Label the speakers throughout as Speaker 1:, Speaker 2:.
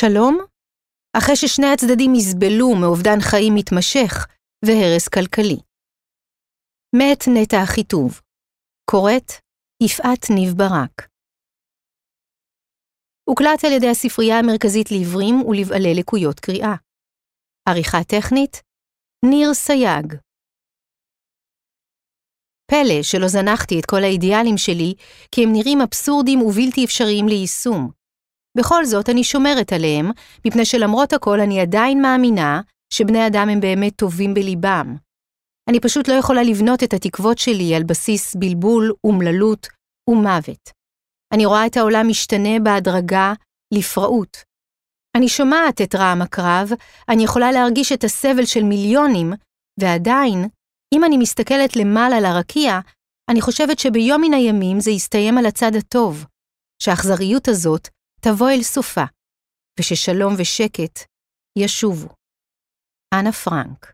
Speaker 1: שלום? אחרי ששני הצדדים יסבלו מאובדן חיים מתמשך והרס כלכלי. מת נטע החיטוב. קוראת יפעת ניב ברק. הוקלט על ידי הספרייה המרכזית לעיוורים ולבעלי לקויות קריאה. עריכה טכנית ניר סייג. פלא שלא זנחתי את כל האידיאלים שלי, כי הם נראים אבסורדים ובלתי אפשריים ליישום. בכל זאת, אני שומרת עליהם, מפני שלמרות הכל אני עדיין מאמינה שבני אדם הם באמת טובים בליבם. אני פשוט לא יכולה לבנות את התקוות שלי על בסיס בלבול, אומללות ומוות. אני רואה את העולם משתנה בהדרגה לפראות. אני שומעת את רעם הקרב, אני יכולה להרגיש את הסבל של מיליונים, ועדיין, אם אני מסתכלת למעלה לרקיע, אני חושבת שביום מן הימים זה יסתיים על הצד הטוב, שהאכזריות הזאת תבוא אל סופה, וששלום ושקט ישובו. אנה פרנק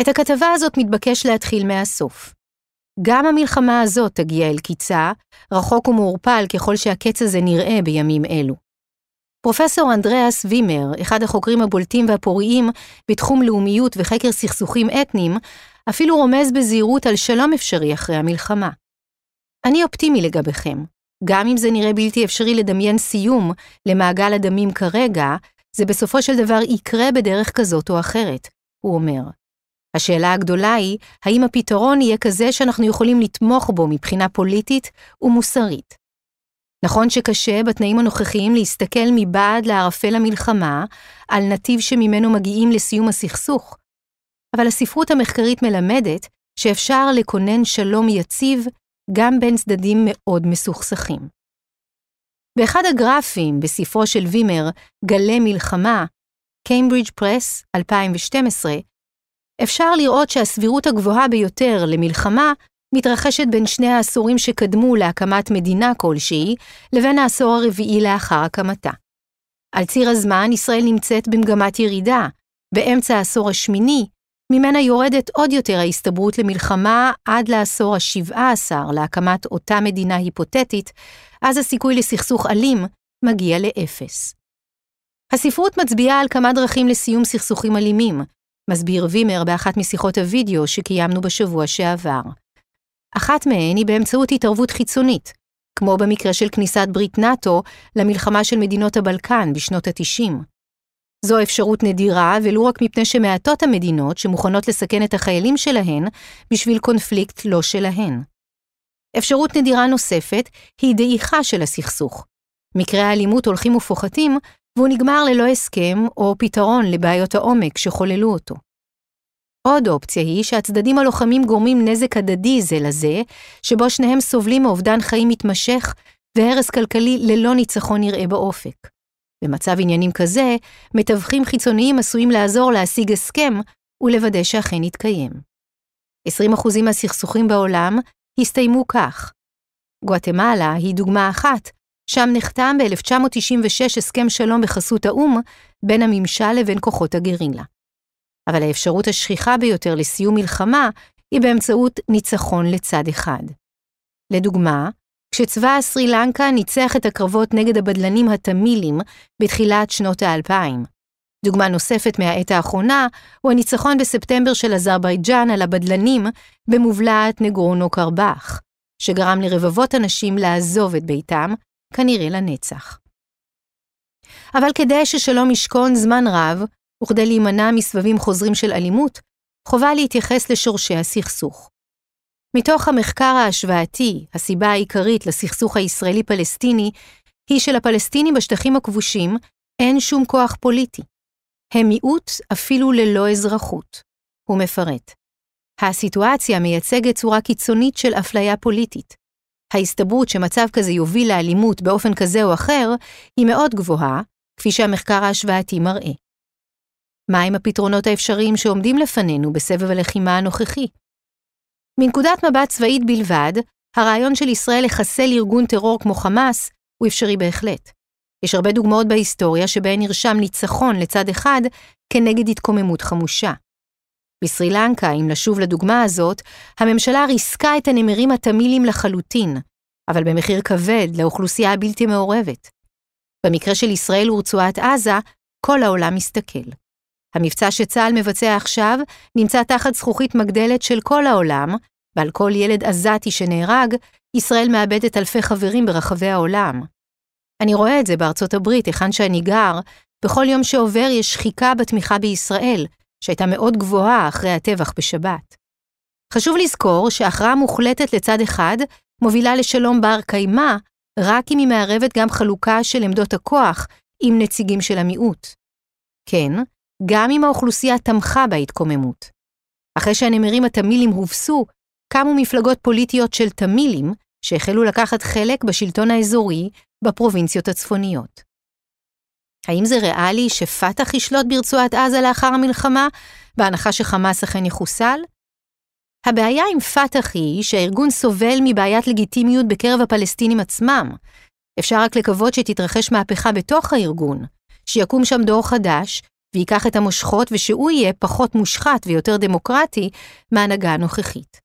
Speaker 1: את הכתבה הזאת מתבקש להתחיל מהסוף. גם המלחמה הזאת תגיע אל קיצה, רחוק ומעורפל ככל שהקץ הזה נראה בימים אלו. פרופסור אנדריאס וימר, אחד החוקרים הבולטים והפוריים בתחום לאומיות וחקר סכסוכים אתניים, אפילו רומז בזהירות על שלום אפשרי אחרי המלחמה. אני אופטימי לגביכם. גם אם זה נראה בלתי אפשרי לדמיין סיום למעגל הדמים כרגע, זה בסופו של דבר יקרה בדרך כזאת או אחרת, הוא אומר. השאלה הגדולה היא, האם הפתרון יהיה כזה שאנחנו יכולים לתמוך בו מבחינה פוליטית ומוסרית. נכון שקשה בתנאים הנוכחיים להסתכל מבעד לערפל המלחמה, על נתיב שממנו מגיעים לסיום הסכסוך, אבל הספרות המחקרית מלמדת שאפשר לכונן שלום יציב גם בין צדדים מאוד מסוכסכים. באחד הגרפים בספרו של וימר, גלי מלחמה, קיימברידג' פרס, 2012, אפשר לראות שהסבירות הגבוהה ביותר למלחמה מתרחשת בין שני העשורים שקדמו להקמת מדינה כלשהי, לבין העשור הרביעי לאחר הקמתה. על ציר הזמן ישראל נמצאת במגמת ירידה. באמצע העשור השמיני, ממנה יורדת עוד יותר ההסתברות למלחמה עד לעשור ה-17 להקמת אותה מדינה היפותטית, אז הסיכוי לסכסוך אלים מגיע לאפס. הספרות מצביעה על כמה דרכים לסיום סכסוכים אלימים, מסביר וימר באחת משיחות הוידאו שקיימנו בשבוע שעבר. אחת מהן היא באמצעות התערבות חיצונית, כמו במקרה של כניסת ברית נאט"ו למלחמה של מדינות הבלקן בשנות ה-90. זו אפשרות נדירה, ולו רק מפני שמעטות המדינות שמוכנות לסכן את החיילים שלהן בשביל קונפליקט לא שלהן. אפשרות נדירה נוספת היא דעיכה של הסכסוך. מקרי האלימות הולכים ופוחתים, והוא נגמר ללא הסכם או פתרון לבעיות העומק שחוללו אותו. עוד אופציה היא שהצדדים הלוחמים גורמים נזק הדדי זה לזה, שבו שניהם סובלים מאובדן חיים מתמשך והרס כלכלי ללא ניצחון נראה באופק. במצב עניינים כזה, מתווכים חיצוניים עשויים לעזור להשיג הסכם ולוודא שאכן יתקיים. 20% מהסכסוכים בעולם הסתיימו כך. גואטמלה היא דוגמה אחת, שם נחתם ב-1996 הסכם שלום בחסות האו"ם בין הממשל לבין כוחות הגרילה. אבל האפשרות השכיחה ביותר לסיום מלחמה היא באמצעות ניצחון לצד אחד. לדוגמה, כשצבא סרי לנקה ניצח את הקרבות נגד הבדלנים התמילים בתחילת שנות האלפיים. דוגמה נוספת מהעת האחרונה הוא הניצחון בספטמבר של אזרבייג'אן על הבדלנים במובלעת נגרונו קרבאח, שגרם לרבבות אנשים לעזוב את ביתם, כנראה לנצח. אבל כדי ששלום ישכון זמן רב, וכדי להימנע מסבבים חוזרים של אלימות, חובה להתייחס לשורשי הסכסוך. מתוך המחקר ההשוואתי, הסיבה העיקרית לסכסוך הישראלי-פלסטיני היא שלפלסטינים בשטחים הכבושים אין שום כוח פוליטי. הם מיעוט אפילו ללא אזרחות. הוא מפרט. הסיטואציה מייצגת צורה קיצונית של אפליה פוליטית. ההסתברות שמצב כזה יוביל לאלימות באופן כזה או אחר היא מאוד גבוהה, כפי שהמחקר ההשוואתי מראה. מהם הפתרונות האפשריים שעומדים לפנינו בסבב הלחימה הנוכחי? מנקודת מבט צבאית בלבד, הרעיון של ישראל לחסל ארגון טרור כמו חמאס הוא אפשרי בהחלט. יש הרבה דוגמאות בהיסטוריה שבהן נרשם ניצחון לצד אחד כנגד התקוממות חמושה. בסרי לנקה, אם נשוב לדוגמה הזאת, הממשלה ריסקה את הנמרים התמילים לחלוטין, אבל במחיר כבד לאוכלוסייה הבלתי מעורבת. במקרה של ישראל ורצועת עזה, כל העולם מסתכל. המבצע שצה"ל מבצע עכשיו נמצא תחת זכוכית מגדלת של כל העולם, ועל כל ילד עזתי שנהרג, ישראל מאבדת אלפי חברים ברחבי העולם. אני רואה את זה בארצות הברית, היכן שאני גר, בכל יום שעובר יש שחיקה בתמיכה בישראל, שהייתה מאוד גבוהה אחרי הטבח בשבת. חשוב לזכור שהכרעה מוחלטת לצד אחד מובילה לשלום בר קיימא, רק אם היא מערבת גם חלוקה של עמדות הכוח עם נציגים של המיעוט. כן, גם אם האוכלוסייה תמכה בהתקוממות. אחרי שהנמרים התמילים הובסו, קמו מפלגות פוליטיות של תמילים, שהחלו לקחת חלק בשלטון האזורי בפרובינציות הצפוניות. האם זה ריאלי שפת"ח ישלוט ברצועת עזה לאחר המלחמה, בהנחה שחמאס אכן יחוסל? הבעיה עם פת"ח היא שהארגון סובל מבעיית לגיטימיות בקרב הפלסטינים עצמם. אפשר רק לקוות שתתרחש מהפכה בתוך הארגון, שיקום שם דור חדש, וייקח את המושכות ושהוא יהיה פחות מושחת ויותר דמוקרטי מההנהגה הנוכחית.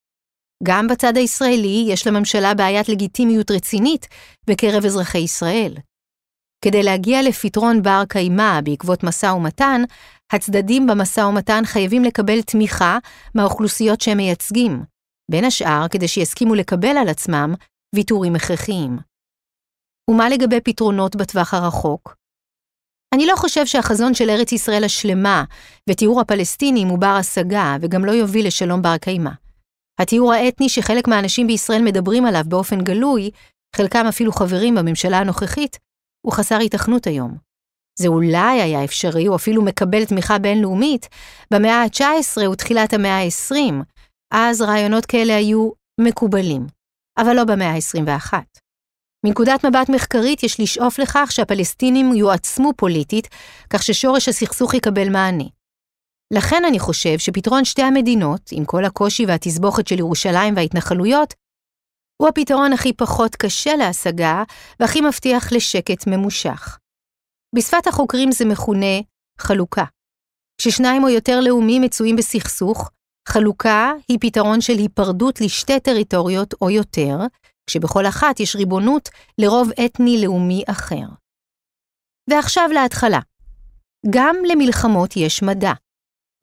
Speaker 1: גם בצד הישראלי יש לממשלה בעיית לגיטימיות רצינית בקרב אזרחי ישראל. כדי להגיע לפתרון בר קיימא בעקבות משא ומתן, הצדדים במשא ומתן חייבים לקבל תמיכה מהאוכלוסיות שהם מייצגים, בין השאר כדי שיסכימו לקבל על עצמם ויתורים הכרחיים. ומה לגבי פתרונות בטווח הרחוק? אני לא חושב שהחזון של ארץ ישראל השלמה ותיאור הפלסטינים הוא בר השגה וגם לא יוביל לשלום בר קיימא. התיאור האתני שחלק מהאנשים בישראל מדברים עליו באופן גלוי, חלקם אפילו חברים בממשלה הנוכחית, הוא חסר התכנות היום. זה אולי היה אפשרי, או אפילו מקבל תמיכה בינלאומית, במאה ה-19 ותחילת המאה ה-20, אז רעיונות כאלה היו מקובלים, אבל לא במאה ה-21. מנקודת מבט מחקרית יש לשאוף לכך שהפלסטינים יועצמו פוליטית, כך ששורש הסכסוך יקבל מענה. לכן אני חושב שפתרון שתי המדינות, עם כל הקושי והתסבוכת של ירושלים וההתנחלויות, הוא הפתרון הכי פחות קשה להשגה והכי מבטיח לשקט ממושך. בשפת החוקרים זה מכונה חלוקה. כששניים או יותר לאומים מצויים בסכסוך, חלוקה היא פתרון של היפרדות לשתי טריטוריות או יותר, כשבכל אחת יש ריבונות לרוב אתני-לאומי אחר. ועכשיו להתחלה. גם למלחמות יש מדע.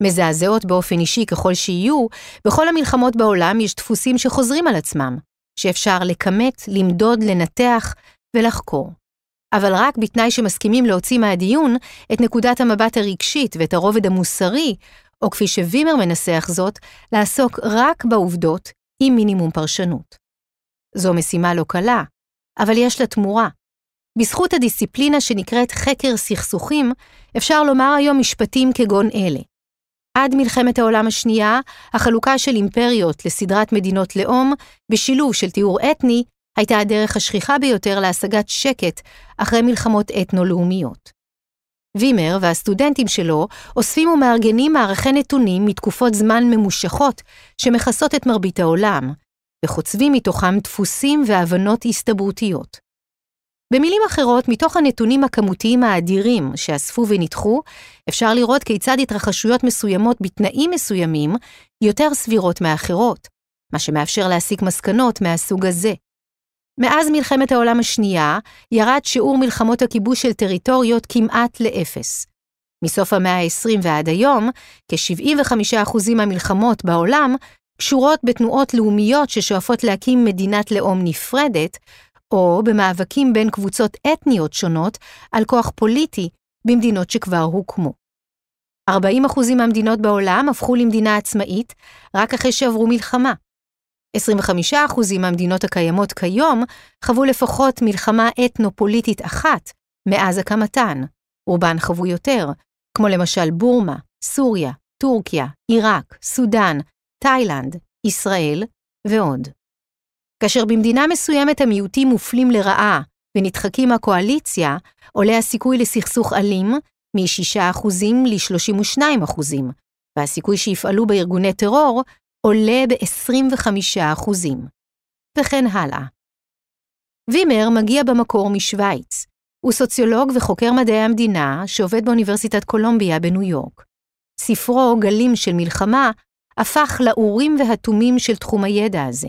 Speaker 1: מזעזעות באופן אישי ככל שיהיו, בכל המלחמות בעולם יש דפוסים שחוזרים על עצמם, שאפשר לכמת, למדוד, לנתח ולחקור. אבל רק בתנאי שמסכימים להוציא מהדיון את נקודת המבט הרגשית ואת הרובד המוסרי, או כפי שווימר מנסח זאת, לעסוק רק בעובדות עם מינימום פרשנות. זו משימה לא קלה, אבל יש לה תמורה. בזכות הדיסציפלינה שנקראת חקר סכסוכים, אפשר לומר היום משפטים כגון אלה. עד מלחמת העולם השנייה, החלוקה של אימפריות לסדרת מדינות לאום, בשילוב של תיאור אתני, הייתה הדרך השכיחה ביותר להשגת שקט אחרי מלחמות אתנו-לאומיות. וימר והסטודנטים שלו אוספים ומארגנים מערכי נתונים מתקופות זמן ממושכות שמכסות את מרבית העולם, וחוצבים מתוכם דפוסים והבנות הסתברותיות. במילים אחרות, מתוך הנתונים הכמותיים האדירים שאספו וניתחו, אפשר לראות כיצד התרחשויות מסוימות בתנאים מסוימים יותר סבירות מאחרות, מה שמאפשר להסיק מסקנות מהסוג הזה. מאז מלחמת העולם השנייה, ירד שיעור מלחמות הכיבוש של טריטוריות כמעט לאפס. מסוף המאה ה-20 ועד היום, כ-75% מהמלחמות בעולם קשורות בתנועות לאומיות ששואפות להקים מדינת לאום נפרדת, או במאבקים בין קבוצות אתניות שונות על כוח פוליטי במדינות שכבר הוקמו. 40% מהמדינות בעולם הפכו למדינה עצמאית רק אחרי שעברו מלחמה. 25% מהמדינות הקיימות כיום חוו לפחות מלחמה אתנו-פוליטית אחת מאז הקמתן, רובן חוו יותר, כמו למשל בורמה, סוריה, טורקיה, עיראק, סודאן, תאילנד, ישראל ועוד. כאשר במדינה מסוימת המיעוטים מופלים לרעה ונדחקים מהקואליציה, עולה הסיכוי לסכסוך אלים מ-6% ל-32%, והסיכוי שיפעלו בארגוני טרור עולה ב-25%, וכן הלאה. וימר מגיע במקור משוויץ. הוא סוציולוג וחוקר מדעי המדינה שעובד באוניברסיטת קולומביה בניו יורק. ספרו "גלים של מלחמה" הפך לאורים והתומים של תחום הידע הזה.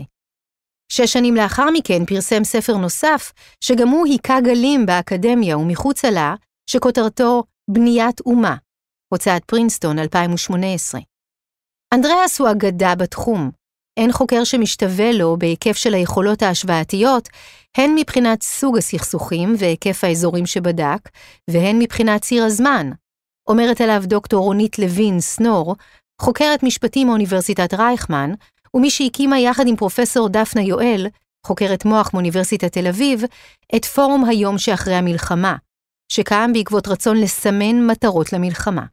Speaker 1: שש שנים לאחר מכן פרסם ספר נוסף, שגם הוא היכה גלים באקדמיה ומחוצה לה, שכותרתו בניית אומה, הוצאת פרינסטון 2018. אנדריאס הוא אגדה בתחום. אין חוקר שמשתווה לו בהיקף של היכולות ההשוואתיות, הן מבחינת סוג הסכסוכים והיקף האזורים שבדק, והן מבחינת ציר הזמן. אומרת עליו דוקטור רונית לוין סנור, חוקרת משפטים מאוניברסיטת רייכמן, ומי שהקימה יחד עם פרופסור דפנה יואל, חוקרת מוח מאוניברסיטת תל אביב, את פורום היום שאחרי המלחמה, שקם בעקבות רצון לסמן מטרות למלחמה.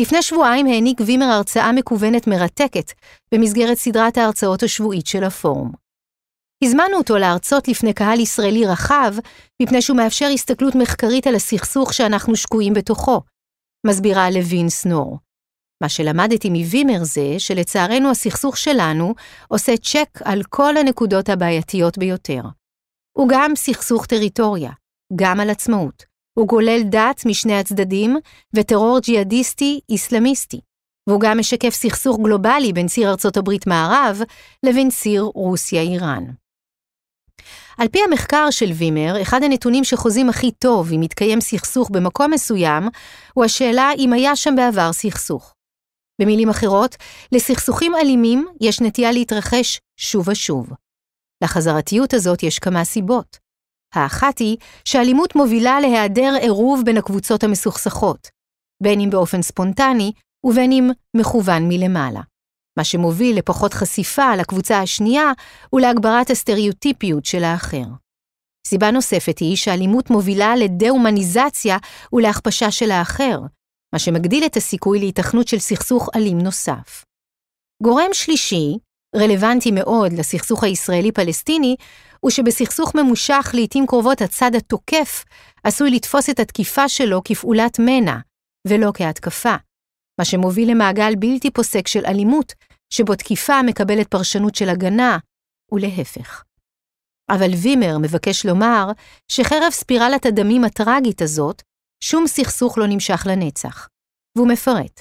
Speaker 1: לפני שבועיים העניק וימר הרצאה מקוונת מרתקת במסגרת סדרת ההרצאות השבועית של הפורום. הזמנו אותו להרצות לפני קהל ישראלי רחב, מפני שהוא מאפשר הסתכלות מחקרית על הסכסוך שאנחנו שקועים בתוכו, מסבירה לוין סנור. מה שלמדתי מווימר זה שלצערנו הסכסוך שלנו עושה צ'ק על כל הנקודות הבעייתיות ביותר. הוא גם סכסוך טריטוריה, גם על עצמאות. הוא גולל דת משני הצדדים וטרור ג'יהאדיסטי איסלאמיסטי. והוא גם משקף סכסוך גלובלי בין ציר ארצות הברית מערב לבין ציר רוסיה-איראן. על פי המחקר של וימר, אחד הנתונים שחוזים הכי טוב אם מתקיים סכסוך במקום מסוים, הוא השאלה אם היה שם בעבר סכסוך. במילים אחרות, לסכסוכים אלימים יש נטייה להתרחש שוב ושוב. לחזרתיות הזאת יש כמה סיבות. האחת היא שאלימות מובילה להיעדר עירוב בין הקבוצות המסוכסכות, בין אם באופן ספונטני ובין אם מכוון מלמעלה. מה שמוביל לפחות חשיפה לקבוצה השנייה ולהגברת הסטריאוטיפיות של האחר. סיבה נוספת היא שאלימות מובילה לדה-הומניזציה ולהכפשה של האחר, מה שמגדיל את הסיכוי להיתכנות של סכסוך אלים נוסף. גורם שלישי, רלוונטי מאוד לסכסוך הישראלי-פלסטיני, הוא שבסכסוך ממושך לעתים קרובות הצד התוקף עשוי לתפוס את התקיפה שלו כפעולת מנע, ולא כהתקפה, מה שמוביל למעגל בלתי פוסק של אלימות, שבו תקיפה מקבלת פרשנות של הגנה, ולהפך. אבל וימר מבקש לומר שחרב ספירלת הדמים הטראגית הזאת, שום סכסוך לא נמשך לנצח. והוא מפרט.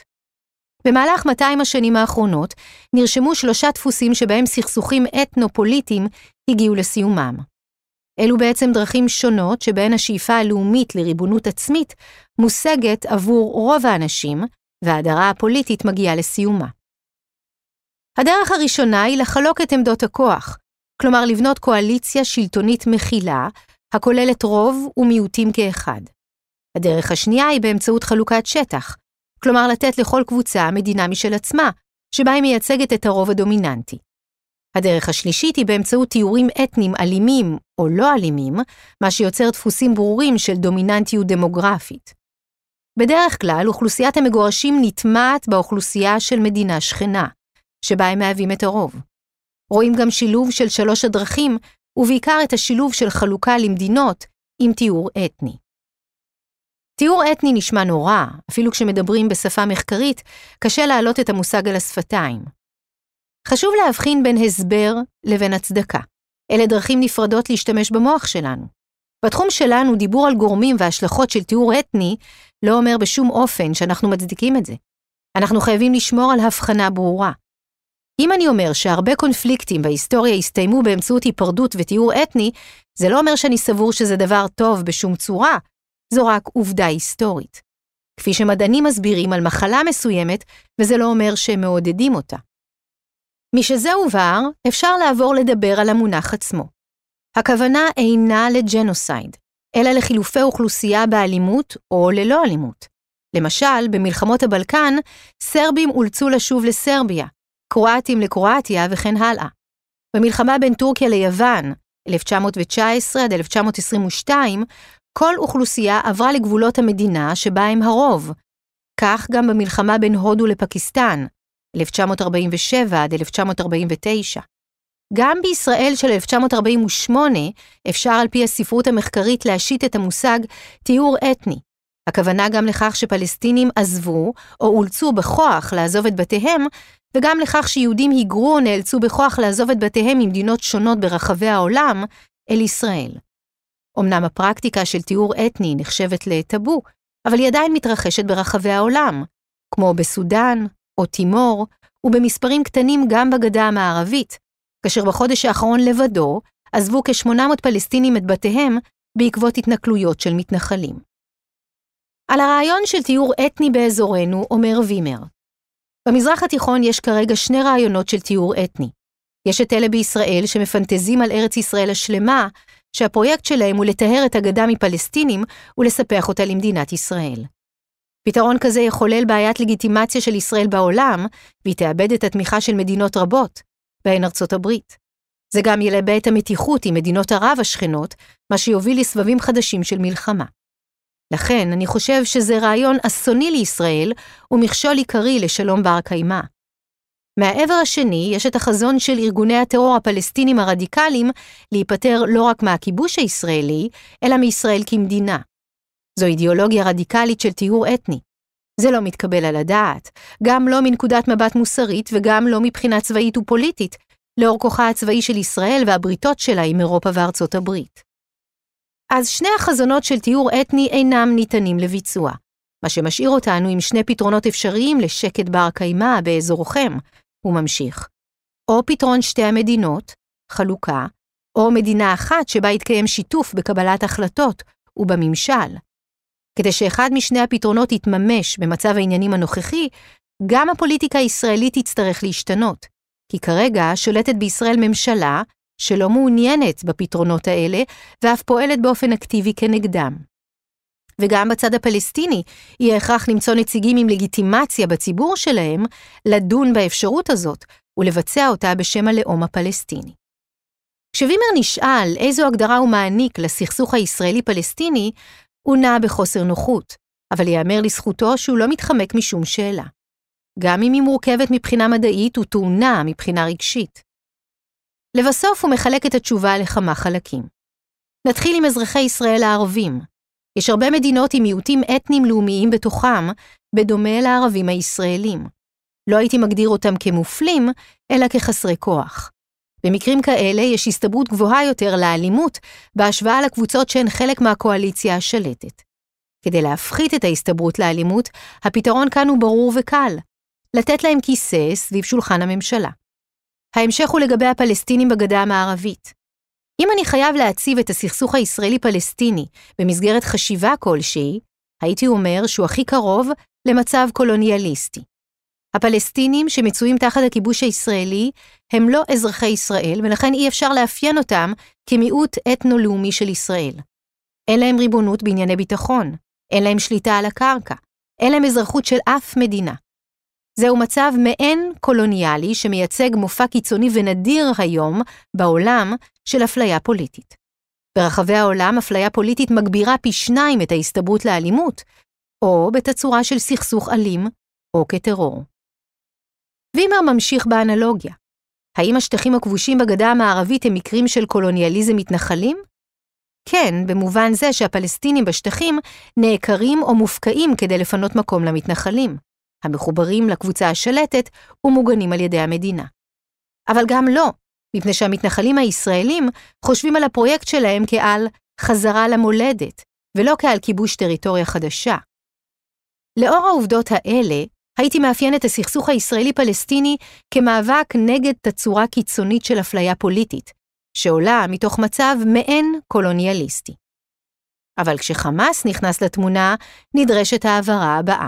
Speaker 1: במהלך 200 השנים האחרונות נרשמו שלושה דפוסים שבהם סכסוכים אתנו-פוליטיים הגיעו לסיומם. אלו בעצם דרכים שונות שבהן השאיפה הלאומית לריבונות עצמית מושגת עבור רוב האנשים, וההדרה הפוליטית מגיעה לסיומה. הדרך הראשונה היא לחלוק את עמדות הכוח, כלומר לבנות קואליציה שלטונית מכילה, הכוללת רוב ומיעוטים כאחד. הדרך השנייה היא באמצעות חלוקת שטח, כלומר לתת לכל קבוצה מדינה משל עצמה, שבה היא מייצגת את הרוב הדומיננטי. הדרך השלישית היא באמצעות תיאורים אתניים אלימים או לא אלימים, מה שיוצר דפוסים ברורים של דומיננטיות דמוגרפית. בדרך כלל, אוכלוסיית המגורשים נטמעת באוכלוסייה של מדינה שכנה, שבה הם מהווים את הרוב. רואים גם שילוב של שלוש הדרכים, ובעיקר את השילוב של חלוקה למדינות עם תיאור אתני. תיאור אתני נשמע נורא, אפילו כשמדברים בשפה מחקרית, קשה להעלות את המושג על השפתיים. חשוב להבחין בין הסבר לבין הצדקה. אלה דרכים נפרדות להשתמש במוח שלנו. בתחום שלנו, דיבור על גורמים והשלכות של תיאור אתני לא אומר בשום אופן שאנחנו מצדיקים את זה. אנחנו חייבים לשמור על הבחנה ברורה. אם אני אומר שהרבה קונפליקטים בהיסטוריה הסתיימו באמצעות היפרדות ותיאור אתני, זה לא אומר שאני סבור שזה דבר טוב בשום צורה, זו רק עובדה היסטורית. כפי שמדענים מסבירים על מחלה מסוימת, וזה לא אומר שהם מעודדים אותה. משזה הובהר, אפשר לעבור לדבר על המונח עצמו. הכוונה אינה לג'נוסייד, אלא לחילופי אוכלוסייה באלימות או ללא אלימות. למשל, במלחמות הבלקן, סרבים אולצו לשוב לסרביה, קרואטים לקרואטיה וכן הלאה. במלחמה בין טורקיה ליוון, 1919 עד 1922, כל אוכלוסייה עברה לגבולות המדינה שבה הם הרוב. כך גם במלחמה בין הודו לפקיסטן, 1947 עד 1949. גם בישראל של 1948 אפשר על פי הספרות המחקרית להשית את המושג תיאור אתני. הכוונה גם לכך שפלסטינים עזבו או אולצו בכוח לעזוב את בתיהם, וגם לכך שיהודים היגרו או נאלצו בכוח לעזוב את בתיהם ממדינות שונות ברחבי העולם אל ישראל. אמנם הפרקטיקה של תיאור אתני נחשבת לטאבו, אבל היא עדיין מתרחשת ברחבי העולם, כמו בסודאן או תימור, ובמספרים קטנים גם בגדה המערבית, כאשר בחודש האחרון לבדו עזבו כ-800 פלסטינים את בתיהם בעקבות התנכלויות של מתנחלים. על הרעיון של טיהור אתני באזורנו אומר וימר, במזרח התיכון יש כרגע שני רעיונות של טיהור אתני. יש את אלה בישראל שמפנטזים על ארץ ישראל השלמה, שהפרויקט שלהם הוא לטהר את הגדה מפלסטינים ולספח אותה למדינת ישראל. פתרון כזה יחולל בעיית לגיטימציה של ישראל בעולם, והיא תאבד את התמיכה של מדינות רבות, בהן ארצות הברית. זה גם ילבה את המתיחות עם מדינות ערב השכנות, מה שיוביל לסבבים חדשים של מלחמה. לכן, אני חושב שזה רעיון אסוני לישראל ומכשול עיקרי לשלום בר קיימא. מהעבר השני, יש את החזון של ארגוני הטרור הפלסטינים הרדיקליים להיפטר לא רק מהכיבוש הישראלי, אלא מישראל כמדינה. זו אידיאולוגיה רדיקלית של טיהור אתני. זה לא מתקבל על הדעת, גם לא מנקודת מבט מוסרית וגם לא מבחינה צבאית ופוליטית, לאור כוחה הצבאי של ישראל והבריתות שלה עם אירופה וארצות הברית. אז שני החזונות של טיהור אתני אינם ניתנים לביצוע, מה שמשאיר אותנו עם שני פתרונות אפשריים לשקט בר קיימא באזורכם, הוא ממשיך. או פתרון שתי המדינות, חלוקה, או מדינה אחת שבה יתקיים שיתוף בקבלת החלטות ובממשל. כדי שאחד משני הפתרונות יתממש במצב העניינים הנוכחי, גם הפוליטיקה הישראלית תצטרך להשתנות, כי כרגע שולטת בישראל ממשלה שלא מעוניינת בפתרונות האלה, ואף פועלת באופן אקטיבי כנגדם. וגם בצד הפלסטיני, יהיה הכרח למצוא נציגים עם לגיטימציה בציבור שלהם, לדון באפשרות הזאת, ולבצע אותה בשם הלאום הפלסטיני. כשווימר נשאל איזו הגדרה הוא מעניק לסכסוך הישראלי-פלסטיני, הוא נע בחוסר נוחות, אבל ייאמר לזכותו שהוא לא מתחמק משום שאלה. גם אם היא מורכבת מבחינה מדעית וטעונה מבחינה רגשית. לבסוף הוא מחלק את התשובה לכמה חלקים. נתחיל עם אזרחי ישראל הערבים. יש הרבה מדינות עם מיעוטים אתניים לאומיים בתוכם, בדומה לערבים הישראלים. לא הייתי מגדיר אותם כמופלים, אלא כחסרי כוח. במקרים כאלה יש הסתברות גבוהה יותר לאלימות בהשוואה לקבוצות שהן חלק מהקואליציה השלטת. כדי להפחית את ההסתברות לאלימות, הפתרון כאן הוא ברור וקל, לתת להם כיסא סביב שולחן הממשלה. ההמשך הוא לגבי הפלסטינים בגדה המערבית. אם אני חייב להציב את הסכסוך הישראלי-פלסטיני במסגרת חשיבה כלשהי, הייתי אומר שהוא הכי קרוב למצב קולוניאליסטי. הפלסטינים שמצויים תחת הכיבוש הישראלי הם לא אזרחי ישראל, ולכן אי אפשר לאפיין אותם כמיעוט אתנו-לאומי של ישראל. אין להם ריבונות בענייני ביטחון, אין להם שליטה על הקרקע, אין להם אזרחות של אף מדינה. זהו מצב מעין קולוניאלי שמייצג מופע קיצוני ונדיר היום בעולם של אפליה פוליטית. ברחבי העולם אפליה פוליטית מגבירה פי שניים את ההסתברות לאלימות, או בתצורה של סכסוך אלים, או כטרור. וימר ממשיך באנלוגיה. האם השטחים הכבושים בגדה המערבית הם מקרים של קולוניאליזם מתנחלים? כן, במובן זה שהפלסטינים בשטחים נעקרים או מופקעים כדי לפנות מקום למתנחלים. המחוברים לקבוצה השלטת ומוגנים על ידי המדינה. אבל גם לא, מפני שהמתנחלים הישראלים חושבים על הפרויקט שלהם כעל חזרה למולדת, ולא כעל כיבוש טריטוריה חדשה. לאור העובדות האלה, הייתי מאפיין את הסכסוך הישראלי-פלסטיני כמאבק נגד תצורה קיצונית של אפליה פוליטית, שעולה מתוך מצב מעין קולוניאליסטי. אבל כשחמאס נכנס לתמונה, נדרשת ההבהרה הבאה.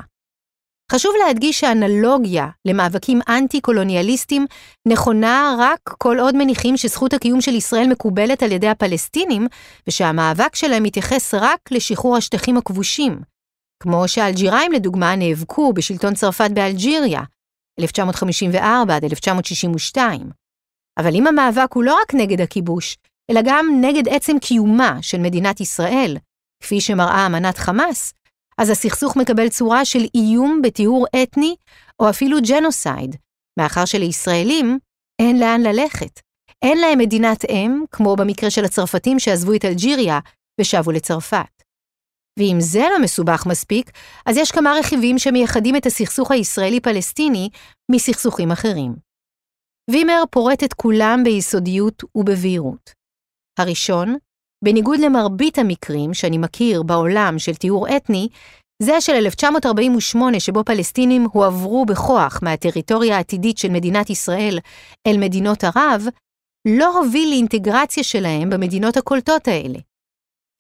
Speaker 1: חשוב להדגיש שהאנלוגיה למאבקים אנטי-קולוניאליסטים נכונה רק כל עוד מניחים שזכות הקיום של ישראל מקובלת על ידי הפלסטינים, ושהמאבק שלהם מתייחס רק לשחרור השטחים הכבושים, כמו שהאלג'יראים לדוגמה נאבקו בשלטון צרפת באלג'יריה, 1954 עד 1962. אבל אם המאבק הוא לא רק נגד הכיבוש, אלא גם נגד עצם קיומה של מדינת ישראל, כפי שמראה אמנת חמאס, אז הסכסוך מקבל צורה של איום בטיהור אתני או אפילו ג'נוסייד, מאחר שלישראלים אין לאן ללכת. אין להם מדינת אם, כמו במקרה של הצרפתים שעזבו את אלג'יריה ושבו לצרפת. ואם זה לא מסובך מספיק, אז יש כמה רכיבים שמייחדים את הסכסוך הישראלי-פלסטיני מסכסוכים אחרים. וימר פורט את כולם ביסודיות ובבהירות. הראשון, בניגוד למרבית המקרים שאני מכיר בעולם של טיהור אתני, זה של 1948 שבו פלסטינים הועברו בכוח מהטריטוריה העתידית של מדינת ישראל אל מדינות ערב, לא הוביל לאינטגרציה שלהם במדינות הקולטות האלה.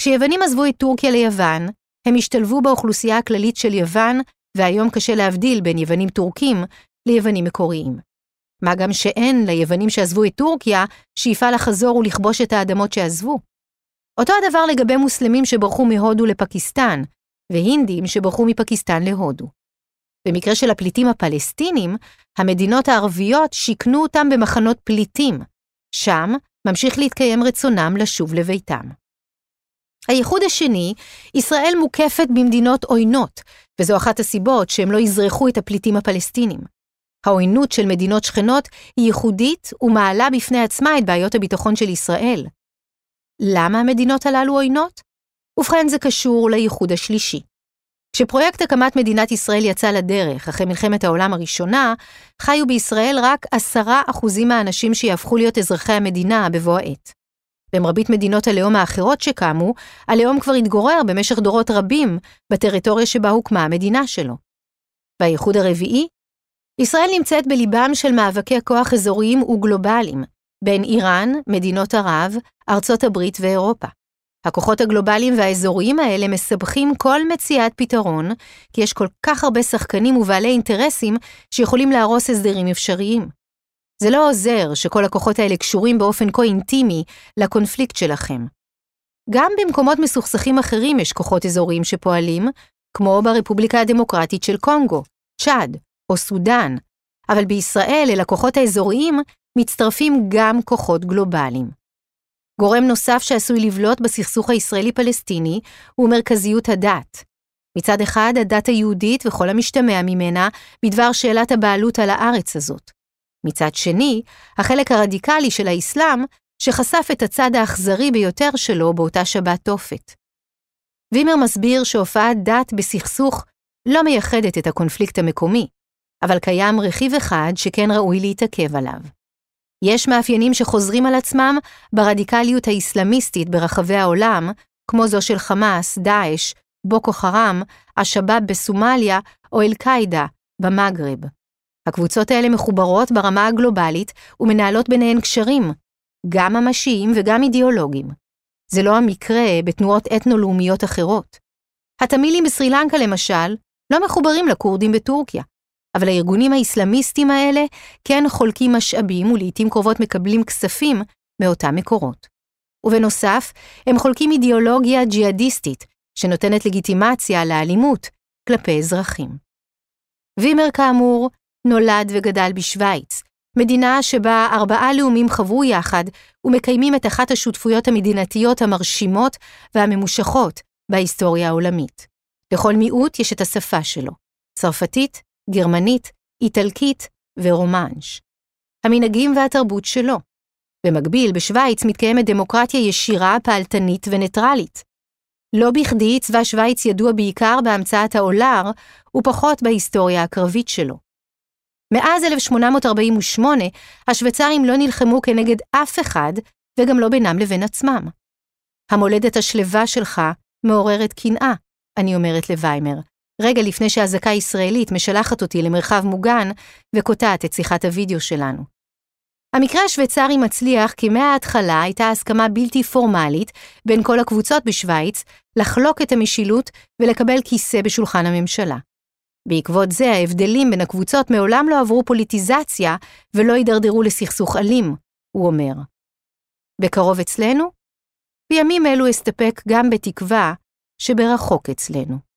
Speaker 1: כשיוונים עזבו את טורקיה ליוון, הם השתלבו באוכלוסייה הכללית של יוון, והיום קשה להבדיל בין יוונים טורקים ליוונים מקוריים. מה גם שאין ליוונים שעזבו את טורקיה שאיפה לחזור ולכבוש את האדמות שעזבו. אותו הדבר לגבי מוסלמים שברחו מהודו לפקיסטן, והינדים שברחו מפקיסטן להודו. במקרה של הפליטים הפלסטינים, המדינות הערביות שיכנו אותם במחנות פליטים. שם ממשיך להתקיים רצונם לשוב לביתם. הייחוד השני, ישראל מוקפת במדינות עוינות, וזו אחת הסיבות שהם לא יזרחו את הפליטים הפלסטינים. העוינות של מדינות שכנות היא ייחודית ומעלה בפני עצמה את בעיות הביטחון של ישראל. למה המדינות הללו עוינות? ובכן זה קשור לייחוד השלישי. כשפרויקט הקמת מדינת ישראל יצא לדרך אחרי מלחמת העולם הראשונה, חיו בישראל רק עשרה אחוזים מהאנשים שיהפכו להיות אזרחי המדינה בבוא העת. במרבית מדינות הלאום האחרות שקמו, הלאום כבר התגורר במשך דורות רבים בטריטוריה שבה הוקמה המדינה שלו. והייחוד הרביעי? ישראל נמצאת בליבם של מאבקי כוח אזוריים וגלובליים, בין איראן, מדינות ערב, ארצות הברית ואירופה. הכוחות הגלובליים והאזוריים האלה מסבכים כל מציאת פתרון, כי יש כל כך הרבה שחקנים ובעלי אינטרסים שיכולים להרוס הסדרים אפשריים. זה לא עוזר שכל הכוחות האלה קשורים באופן כה אינטימי לקונפליקט שלכם. גם במקומות מסוכסכים אחרים יש כוחות אזוריים שפועלים, כמו ברפובליקה הדמוקרטית של קונגו, צ'אד או סודאן, אבל בישראל אל הכוחות האזוריים מצטרפים גם כוחות גלובליים. גורם נוסף שעשוי לבלוט בסכסוך הישראלי-פלסטיני הוא מרכזיות הדת. מצד אחד, הדת היהודית וכל המשתמע ממנה בדבר שאלת הבעלות על הארץ הזאת. מצד שני, החלק הרדיקלי של האסלאם, שחשף את הצד האכזרי ביותר שלו באותה שבת תופת. וימר מסביר שהופעת דת בסכסוך לא מייחדת את הקונפליקט המקומי, אבל קיים רכיב אחד שכן ראוי להתעכב עליו. יש מאפיינים שחוזרים על עצמם ברדיקליות האסלאמיסטית ברחבי העולם, כמו זו של חמאס, דאעש, בוקו חראם, השבאב בסומליה או אל-קאעידה במגרב. הקבוצות האלה מחוברות ברמה הגלובלית ומנהלות ביניהן קשרים, גם ממשיים וגם אידיאולוגיים. זה לא המקרה בתנועות אתנו-לאומיות אחרות. התמילים בסרי לנקה למשל לא מחוברים לכורדים בטורקיה, אבל הארגונים האסלאמיסטים האלה כן חולקים משאבים ולעיתים קרובות מקבלים כספים מאותם מקורות. ובנוסף, הם חולקים אידיאולוגיה ג'יהאדיסטית, שנותנת לגיטימציה לאלימות כלפי אזרחים. וימר כאמור נולד וגדל בשוויץ, מדינה שבה ארבעה לאומים חברו יחד ומקיימים את אחת השותפויות המדינתיות המרשימות והממושכות בהיסטוריה העולמית. לכל מיעוט יש את השפה שלו, צרפתית, גרמנית, איטלקית ורומנש. המנהגים והתרבות שלו. במקביל, בשוויץ מתקיימת דמוקרטיה ישירה, פעלתנית וניטרלית. לא בכדי צבא שוויץ ידוע בעיקר בהמצאת האולר, ופחות בהיסטוריה הקרבית שלו. מאז 1848, השוויצרים לא נלחמו כנגד אף אחד, וגם לא בינם לבין עצמם. המולדת השלווה שלך מעוררת קנאה, אני אומרת לוויימר, רגע לפני שאזעקה ישראלית משלחת אותי למרחב מוגן וקוטעת את שיחת הוידאו שלנו. המקרה השוויצרי מצליח כי מההתחלה הייתה הסכמה בלתי פורמלית בין כל הקבוצות בשוויץ לחלוק את המשילות ולקבל כיסא בשולחן הממשלה. בעקבות זה ההבדלים בין הקבוצות מעולם לא עברו פוליטיזציה ולא הידרדרו לסכסוך אלים, הוא אומר. בקרוב אצלנו? בימים אלו אסתפק גם בתקווה שברחוק אצלנו.